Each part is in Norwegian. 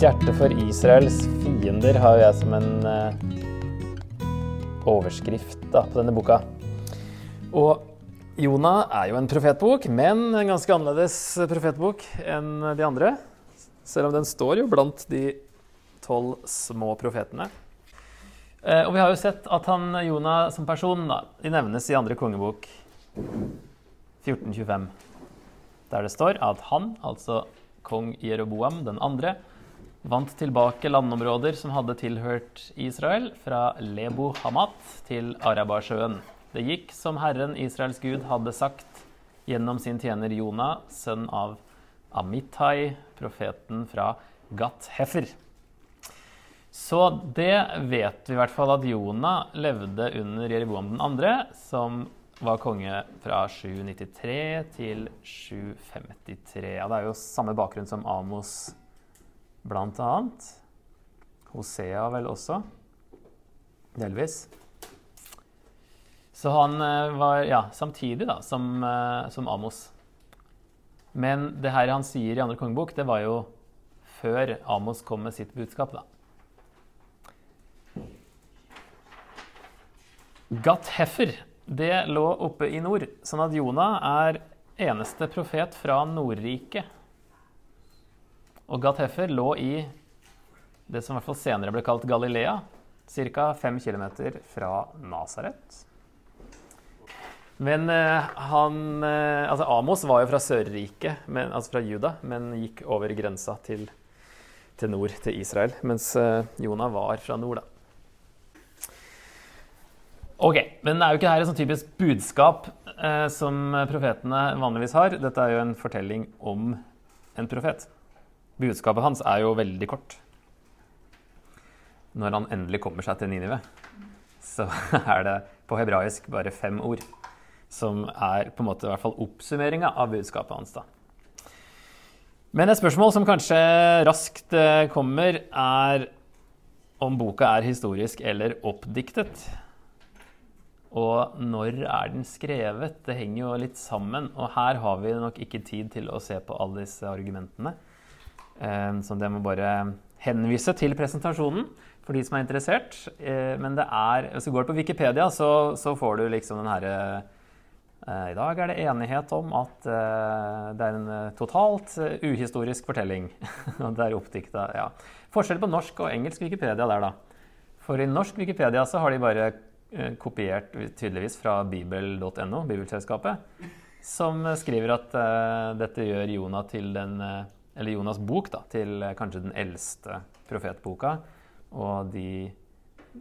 Guds hjerte for Israels fiender har jo jeg som en eh, overskrift da, på denne boka. Og Jonah er jo en profetbok, men en ganske annerledes profetbok enn de andre. Selv om den står jo blant de tolv små profetene. Eh, og vi har jo sett at han, Jonah som person da, de nevnes i andre kongebok 1425. Der det står at han, altså kong Jeroboam den andre, vant tilbake landområder som hadde tilhørt Israel, fra Lebo Hamat til Arabasjøen. Det gikk som Herren Israels Gud hadde sagt gjennom sin tjener Jonah, sønn av Amittai, profeten fra Gat Hefer. Så det vet vi i hvert fall at Jonah levde under Jeroboam 2., som var konge fra 793 til 753. Ja, det er jo samme bakgrunn som Amos, blant annet. Hosea vel også. Delvis. Så han eh, var ja, samtidig da, som, eh, som Amos. Men det her han sier i andre kongebok, det var jo før Amos kom med sitt budskap. da. Gat det lå oppe i nord, sånn at Jonah er eneste profet fra Nordriket. Og Gat Heffer lå i det som i hvert fall senere ble kalt Galilea, ca. 5 km fra Nasaret. Men eh, han eh, Altså, Amos var jo fra Sørriket, altså fra Juda, men gikk over grensa til, til nord, til Israel. Mens eh, Jonah var fra nord, da. Ok, Men det er jo ikke her et sånn typisk budskap eh, som profetene vanligvis har. Dette er jo en fortelling om en profet. Budskapet hans er jo veldig kort. Når han endelig kommer seg til Ninive, så er det på hebraisk bare fem ord. Som er på en måte i hvert fall oppsummeringa av budskapet hans. da. Men et spørsmål som kanskje raskt eh, kommer, er om boka er historisk eller oppdiktet. Og når er den skrevet? Det henger jo litt sammen. Og her har vi nok ikke tid til å se på alle disse argumentene. Eh, så det må bare henvise til presentasjonen for de som er interessert. Eh, men det er, hvis du går på Wikipedia, så, så får du liksom den herre eh, I dag er det enighet om at det er en totalt uhistorisk fortelling. det er oppdikta, ja. Forskjell på norsk og engelsk Wikipedia der, da. For i norsk Wikipedia så har de bare kopiert tydeligvis fra bibel.no, Bibelselskapet, som skriver at dette gjør Jonah til den, eller Jonas' bok da, til uh, kanskje den eldste profetboka. Og de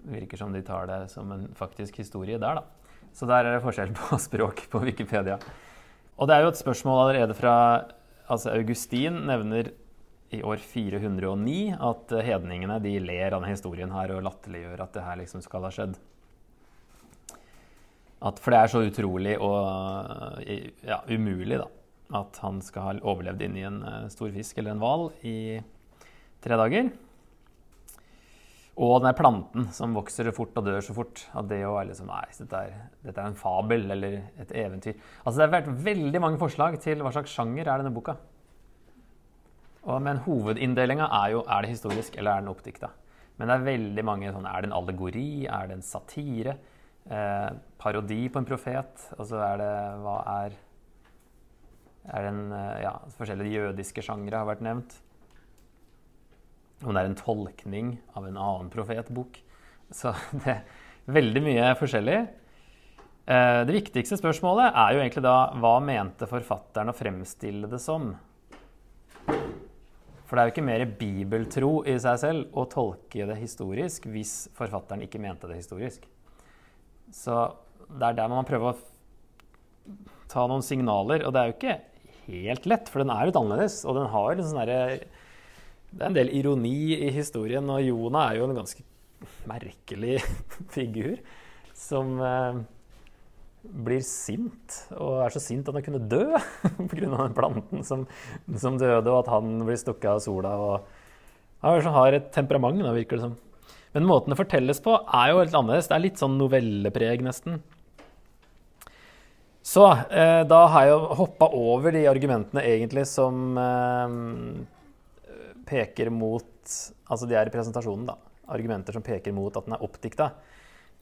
virker som de tar det som en faktisk historie der, da. Så der er det forskjell på språk på Wikipedia. Og det er jo et spørsmål allerede fra altså Augustin nevner i år 409 at hedningene de ler av denne historien her og latterliggjør at det her liksom skal ha skjedd. At, for det er så utrolig og ja, umulig da, at han skal ha overlevd inni en uh, stor fisk eller en hval i tre dager. Og den planten som vokser fort og dør så fort. At det er liksom Nei, dette er, dette er, en fabel eller et eventyr. Altså Det har vært veldig mange forslag til hva slags sjanger er denne boka. Og, men hovedinndelinga er jo er det historisk eller er den oppdikta. Men det er veldig mange sånn Er det en allegori? Er det en satire? Eh, parodi på en profet? Altså er det Hva er en eh, Ja, forskjellige jødiske sjangre har vært nevnt. Om det er en tolkning av en annen profetbok. Så det er veldig mye forskjellig. Eh, det viktigste spørsmålet er jo egentlig da hva mente forfatteren å fremstille det som? For det er jo ikke mer bibeltro i seg selv å tolke det historisk hvis forfatteren ikke mente det historisk. Så det er der man prøver å ta noen signaler. Og det er jo ikke helt lett, for den er litt annerledes. Og den har sånn derre Det er en del ironi i historien, og Jonah er jo en ganske merkelig figur som eh, blir sint, og er så sint at han kunne dø pga. den planten som, som, døde, og at han blir stukket av sola. og Han har et temperament, da, virker det som. Men måten det fortelles på, er jo litt annerledes. Det er litt sånn novellepreg, nesten. Så eh, da har jeg hoppa over de argumentene egentlig som eh, peker mot Altså de er i presentasjonen, da. Argumenter som peker mot at den er oppdikta.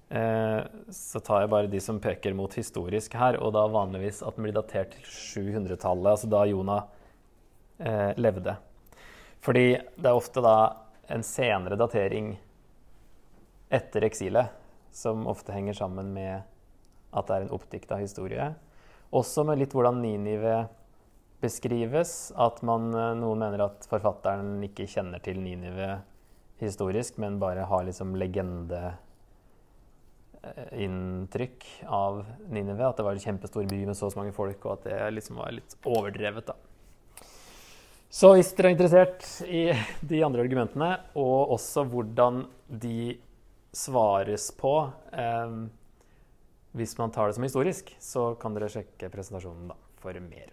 Eh, så tar jeg bare de som peker mot historisk her, og da vanligvis at den blir datert til 700-tallet, altså da Jonah eh, levde. Fordi det er ofte da en senere datering etter eksilet som ofte henger sammen med at det er en oppdikta historie. Også med litt hvordan Ninive beskrives. At man, eh, noen mener at forfatteren ikke kjenner til Ninive historisk, men bare har liksom legendeinntrykk av Ninive. At det var en kjempestor by med så mange folk, og at det liksom var litt overdrevet. da. Så hvis dere er interessert i de andre argumentene, og også hvordan de svares på eh, hvis man tar det som historisk, så kan dere sjekke presentasjonen da, for mer.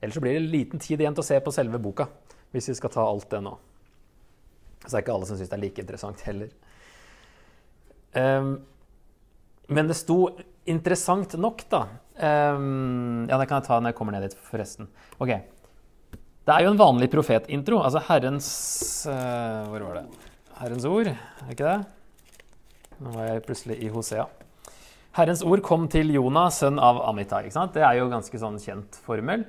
Ellers så blir det liten tid igjen til å se på selve boka, hvis vi skal ta alt det nå. Så det er ikke alle som syns det er like interessant heller. Um, men det sto interessant nok, da. Um, ja, det kan jeg ta når jeg kommer ned dit, forresten. Ok. Det er jo en vanlig profetintro. Altså Herrens uh, Hvor var det? Herrens ord, er ikke det? Nå var jeg plutselig i Hosea. Herrens ord kom til Jonah, sønn av Amitai. Det er jo ganske sånn kjent formel.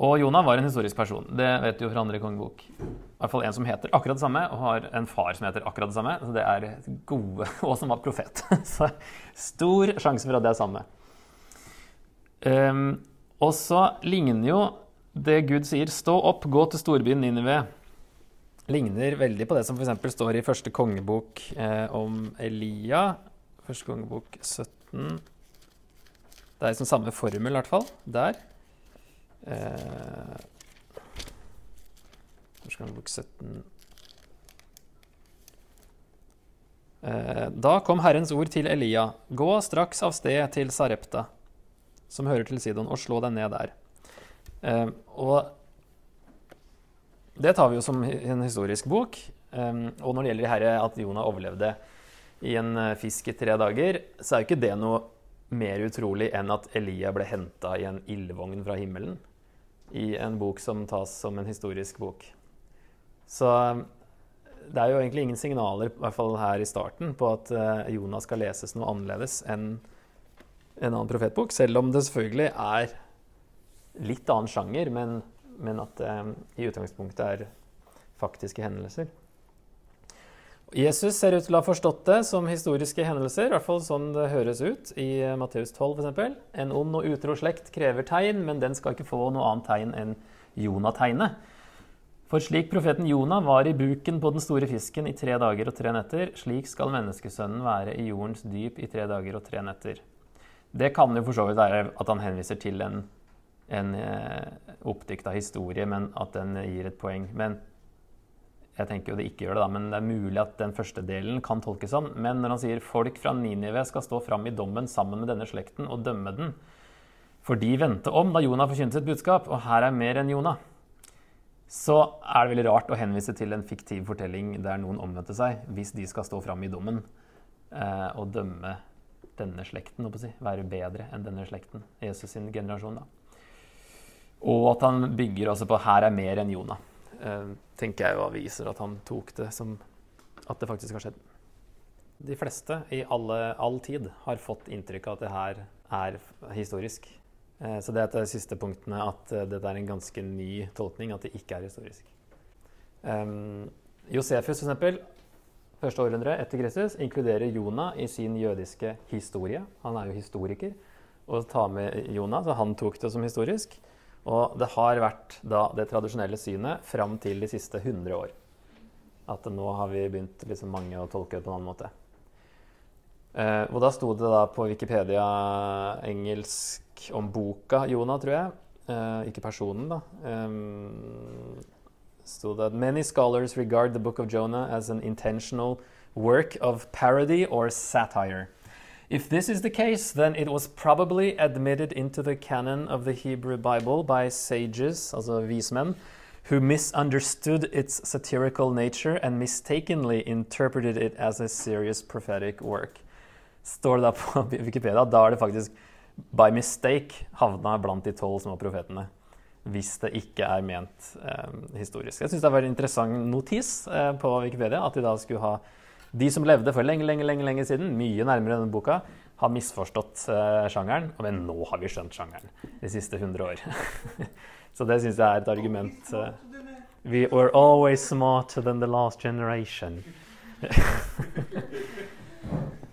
Og Jonah var en historisk person. Det vet du jo fra andre kongebok. I hvert fall en som heter akkurat det samme, og har en far som heter akkurat det samme. Så det er gode, og som var profet. Så stor sjanse for at det er samme. Um, og så ligner jo det Gud sier 'stå opp, gå til storbyen Ninive', ligner veldig på det som f.eks. står i første kongebok eh, om Elia. Første kongebok 17. Det er liksom samme formel, i hvert fall. Der. Eh, bok 17 eh, Da kom Herrens ord til Elia. Gå straks av sted til Sarepta, som hører til Sidon, og slå deg ned der. Eh, og det tar vi jo som en historisk bok. Um, og når det gjelder det her at Jonah overlevde i en eh, fisk i tre dager, så er jo ikke det noe mer utrolig enn at Elia ble henta i en ildvogn fra himmelen i en bok som tas som en historisk bok. Så det er jo egentlig ingen signaler, i hvert fall her i starten, på at uh, Jonas skal leses noe annerledes enn en annen profetbok, selv om det selvfølgelig er litt annen sjanger, men, men at det i utgangspunktet er faktiske hendelser. Jesus ser ut til å ha forstått det som historiske hendelser, i hvert fall sånn det høres ut i Matteus 12 f.eks. En ond og utro slekt krever tegn, men den skal ikke få noe annet tegn enn Jonategnet. For slik profeten Jonah var i buken på den store fisken i tre dager og tre netter, slik skal menneskesønnen være i jordens dyp i tre dager og tre netter. Det kan jo for så vidt være at han henviser til en, en eh, oppdikta historie, men at den gir et poeng. Men jeg tenker jo det ikke gjør det, da, men det er mulig at den første delen kan tolkes sånn. Men når han sier folk fra Ninive skal stå fram i dommen sammen med denne slekten og dømme den, for de vendte om da Jonah forkynte sitt budskap, og her er mer enn Jonah, så er det veldig rart å henvise til en fiktiv fortelling der noen omvendte seg, hvis de skal stå fram i dommen eh, og dømme denne slekten, å si, være bedre enn denne slekten, Jesus sin generasjon. da. Og at han bygger også på 'her er mer enn Jonah'. Eh, tenker jeg jo viser at han tok det som at det faktisk har skjedd. De fleste i alle, all tid har fått inntrykk av at det her er historisk. Eh, så det er de siste punktene at eh, dette er en ganske ny tolkning, at det ikke er historisk. Um, Josefus, f.eks., første århundre etter Kristus, inkluderer Jonah i sin jødiske historie. Han er jo historiker. Og tar med Jonah, så han tok det som historisk. Og det har vært da det tradisjonelle synet fram til de siste 100 år. At nå har vi begynt liksom mange å tolke det på en annen måte. Eh, og da sto det da på Wikipedia engelsk om boka Jonah, tror jeg. Eh, ikke personen, da. Eh, sto det Many scholars regard the book of Jonah as an intentional work of parody or satire. If this is the case, then it was probably admitted into the canon of the Hebrew Bible by sages, also vismen, who misunderstood its satirical nature and mistakenly interpreted it as a serious prophetic work. Står det da på Wikipedia, da er det faktisk by mistake havna blant de tolv små profetene. hvis det ikke er ment eh, historisk. Jeg syns det var en interessant notis eh, på Wikipedia at de da skulle ha de som levde for lenge, lenge, lenge, lenge siden, mye nærmere denne boka, har misforstått uh, sjangeren. Men nå har vi skjønt sjangeren de siste 100 år. Så det syns jeg er et argument. Uh, We were always smarter than the last generation.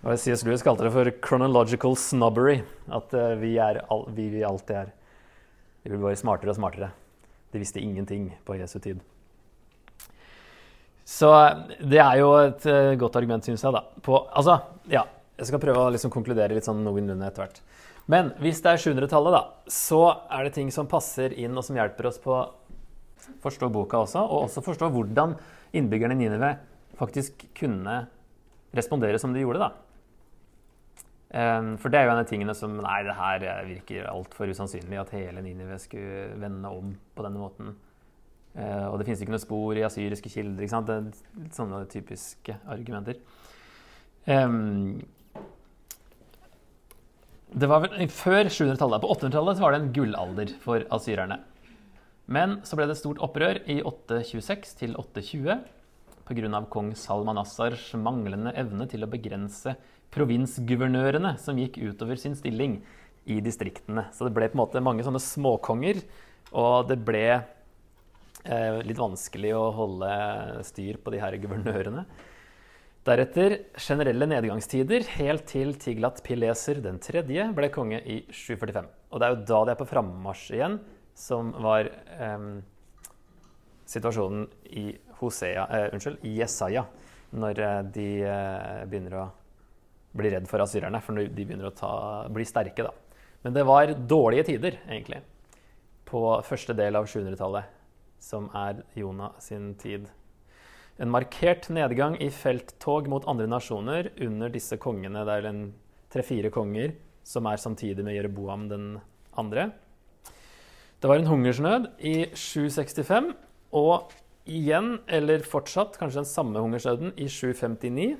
Og C.S. Lewis kalte det for 'chronological snobbery'. At uh, vi, er all, vi, vi alltid er Vi blir bare smartere og smartere. De visste ingenting på Jesu tid. Så det er jo et uh, godt argument, syns jeg. da. På, altså, ja, Jeg skal prøve å liksom konkludere litt sånn noenlunde etter hvert. Men hvis det er 700-tallet, da, så er det ting som passer inn, og som hjelper oss på å forstå boka også, og også forstå hvordan innbyggerne i Ninive faktisk kunne respondere som de gjorde. da. For det er jo en av tingene som Nei, det her virker altfor usannsynlig at hele Ninive skulle vende om på denne måten. Eh, og det finnes ikke noe spor i asyriske kilder. ikke sant? Det er litt sånne typiske argumenter. det var vel Før 700-tallet, på 800-tallet, var det en gullalder for asyrerne. Men så ble det stort opprør i 826 til 820 pga. kong Salmanassars manglende evne til å begrense provinsguvernørene som gikk utover sin stilling i distriktene. Så det ble på en måte mange sånne småkonger, og det ble litt vanskelig å holde styr på de her guvernørene. Deretter generelle nedgangstider helt til Tiglat Pileser den tredje ble konge i 745. Og det er jo da de er på frammarsj igjen, som var eh, situasjonen i Hosea, eh, unnskyld, i Jesaja, når eh, de eh, begynner å bli redd for asyrerne, for de begynner å ta, bli sterke. da. Men det var dårlige tider, egentlig, på første del av 700-tallet, som er Jonah sin tid. En markert nedgang i felttog mot andre nasjoner under disse kongene. Det er tre-fire konger som er samtidig med Jereboam den andre. Det var en hungersnød i 765, og igjen, eller fortsatt, kanskje den samme hungersnøden i 759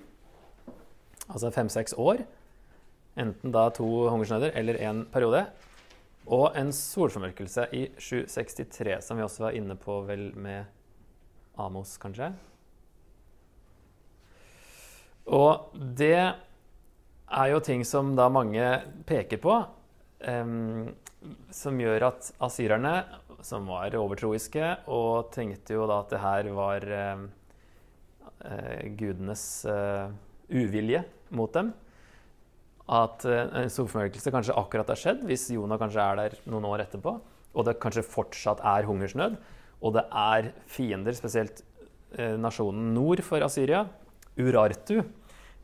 altså fem-seks år. Enten da to hungersnøder eller én periode. Og en solformørkelse i 763, som vi også var inne på vel med Amos, kanskje. Og det er jo ting som da mange peker på, um, som gjør at asyrerne, som var overtroiske, og tenkte jo da at det her var uh, uh, gudenes uh, uvilje mot dem. At eh, en solformørkelse kanskje akkurat har skjedd, hvis Jonah kanskje er der noen år etterpå, og det kanskje fortsatt er hungersnød, og det er fiender, spesielt eh, nasjonen nord for Asyria, Urartu.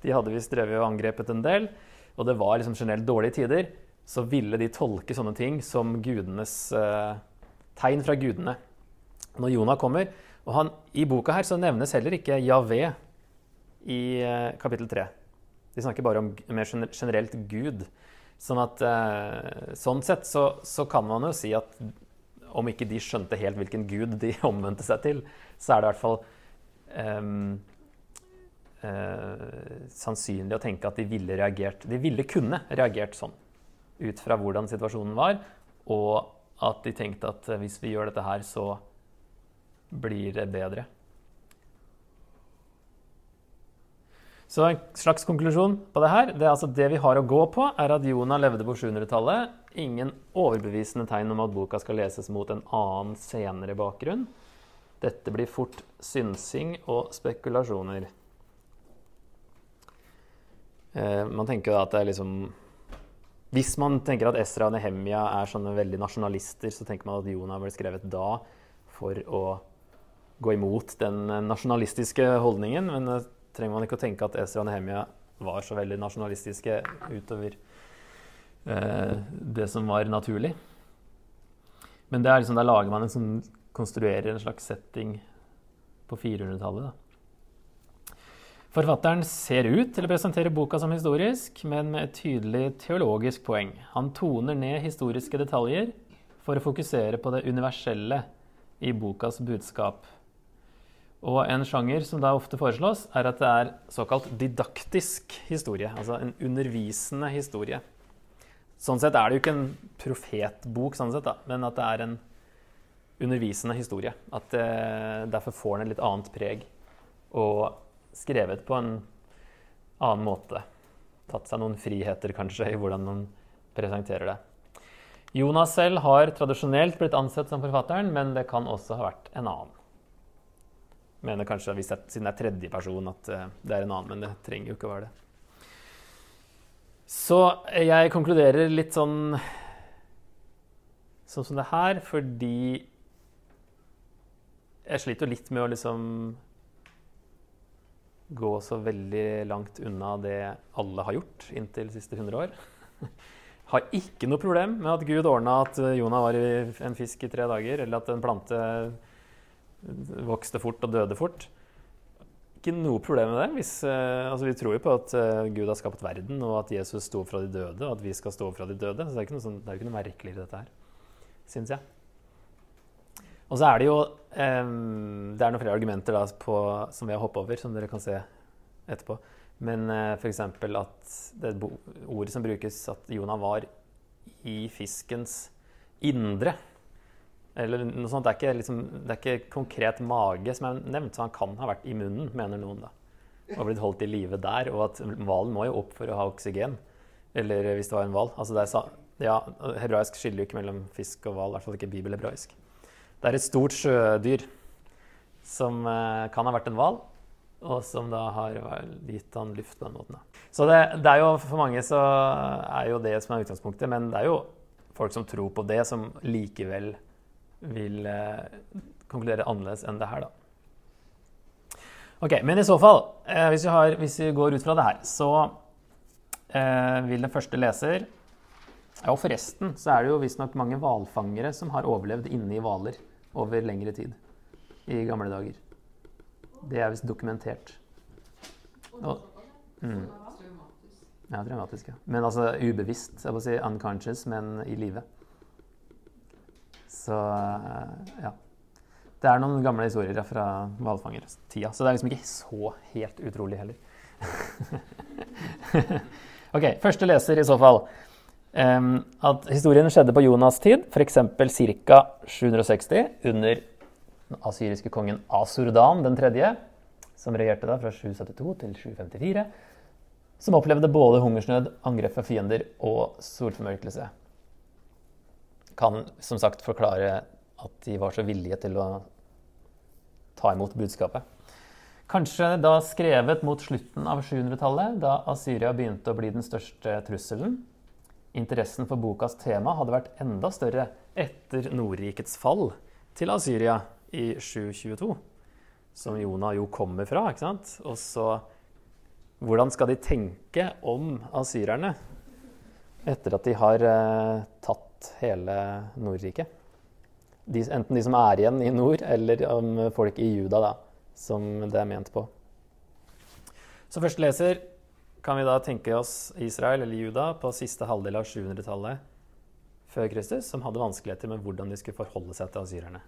De hadde visst drevet og angrepet en del, og det var liksom generelt dårlige tider. Så ville de tolke sånne ting som gudenes eh, tegn fra gudene. Når Jonah kommer og han, I boka her så nevnes heller ikke Javé i eh, kapittel 3. De snakker bare om mer generelt Gud. Sånn at eh, sånn sett så, så, kan man jo si at om ikke de skjønte helt hvilken gud de omvendte seg til, så er det i hvert fall um, uh, sannsynlig å tenke at de ville reagert De ville kunne reagert sånn ut fra hvordan situasjonen var, og at de tenkte at hvis vi gjør dette her, så blir det bedre. Så en slags konklusjon på det her det er altså det vi har å gå på, er at Jonah levde på 700-tallet. Ingen overbevisende tegn om at boka skal leses mot en annen senere bakgrunn. Dette blir fort synsing og spekulasjoner. Eh, man tenker da at det er liksom Hvis man tenker at Esra og Nehemia er sånne veldig nasjonalister, så tenker man at Jonah ble skrevet da for å gå imot den nasjonalistiske holdningen. Men trenger man ikke å tenke at Esra og Nehemia var så veldig nasjonalistiske utover eh, det som var naturlig. Men det er liksom, der lager man en sånn konstruerer en slags setting på 400-tallet. Forfatteren ser ut til å presentere boka som historisk, men med et tydelig teologisk poeng. Han toner ned historiske detaljer for å fokusere på det universelle i bokas budskap. Og en sjanger som da ofte foreslås, er at det er såkalt didaktisk historie. Altså en undervisende historie. Sånn sett er det jo ikke en profetbok, sånn sett, da, men at det er en undervisende historie. At eh, Derfor får den et litt annet preg og skrevet på en annen måte. Tatt seg noen friheter, kanskje, i hvordan man presenterer det. Jonas selv har tradisjonelt blitt ansett som forfatteren, men det kan også ha vært en annen. Mener kanskje, hvis det, Siden det er tredjeperson, at eh, det er en annen, men det trenger jo ikke å være det. Så jeg konkluderer litt sånn sånn som det her, fordi jeg sliter litt med å liksom gå så veldig langt unna det alle har gjort inntil de siste 100 år. Har ikke noe problem med at Gud ordna at Jonah var en fisk i tre dager, eller at en plante vokste fort og døde fort. Ikke noe problem med det. Hvis, uh, altså vi tror jo på at uh, Gud har skapt verden, og at Jesus sto fra de døde, og at vi skal stå fra de døde. Så det er ikke sånn, ikke noe merkelig i dette her syns jeg. Og så er det jo um, Det er noen flere argumenter da, på, som vi har hoppet over, som dere kan se etterpå. Men uh, f.eks. at det ordet som brukes, at Jonah var i fiskens indre. Eller noe sånt. Det er, ikke, liksom, det er ikke konkret mage som er nevnt, så han kan ha vært i munnen, mener noen. da. Og blitt holdt i live der. Og at hvalen må jo opp for å ha oksygen. Eller hvis det var en hval. Altså ja, hebraisk skiller jo ikke mellom fisk og hval, i hvert fall ikke bibelhebraisk. Det er et stort sjødyr som eh, kan ha vært en hval, og som da har gitt han luft på den måten. Så det, det, er jo for mange så er jo det som er utgangspunktet, men det er jo folk som tror på det, som likevel vil eh, konkludere annerledes enn det her, da. Ok, Men i så fall, eh, hvis, vi har, hvis, vi går ut fra det her, så eh, vil den første leser ja, og forresten så er det jo visstnok mange hvalfangere som har overlevd inne i hvaler over lengre tid i gamle dager. Det er visst dokumentert. Og, mm. Ja, dramatisk. ja. Men altså ubevisst. Jeg må si unconscious, men i live. Så ja. Det er noen gamle historier fra hvalfangertida, så det er liksom ikke så helt utrolig heller. ok, første leser i så fall at historien skjedde på Jonas' tid, f.eks. ca. 760 under den asyriske kongen Asurdan den som regjerte da fra 772 til 754, som opplevde både hungersnød, angrep fra fiender og solformørkelse. Kan som sagt forklare at de var så villige til å ta imot budskapet. Kanskje da skrevet mot slutten av 700-tallet, da Asyria begynte å bli den største trusselen interessen for bokas tema hadde vært enda større etter Nordrikets fall til Asyria i 722, som Jonah jo kommer fra. ikke sant? Og så Hvordan skal de tenke om asyrerne etter at de har eh, tatt hele Nordriket? Enten de som er igjen i nord, eller om folk i Juda, da, som det er ment på. Så første leser kan vi da tenke oss Israel eller Juda på siste halvdel av 700-tallet før Kristus, som hadde vanskeligheter med hvordan de skulle forholde seg til asyrerne.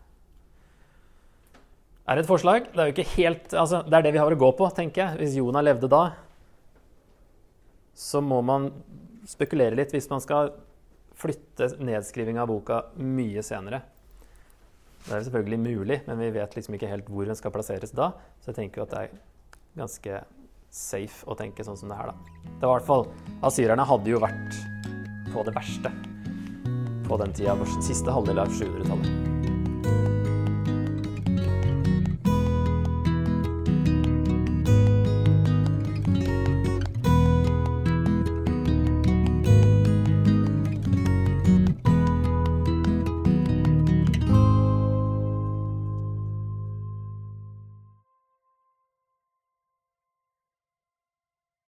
Er et forslag? Det er jo ikke helt, altså, det er det vi har å gå på, tenker jeg. Hvis Jonah levde da, så må man spekulere litt hvis man skal flytte nedskriving av boka mye senere. Det er selvfølgelig mulig, men vi vet liksom ikke helt hvor den skal plasseres da. Så jeg tenker at det er ganske safe å tenke sånn som det her, da. Det var i hvert fall Asyrerne hadde jo vært på det verste på den tida, siste halvdel av 700-tallet.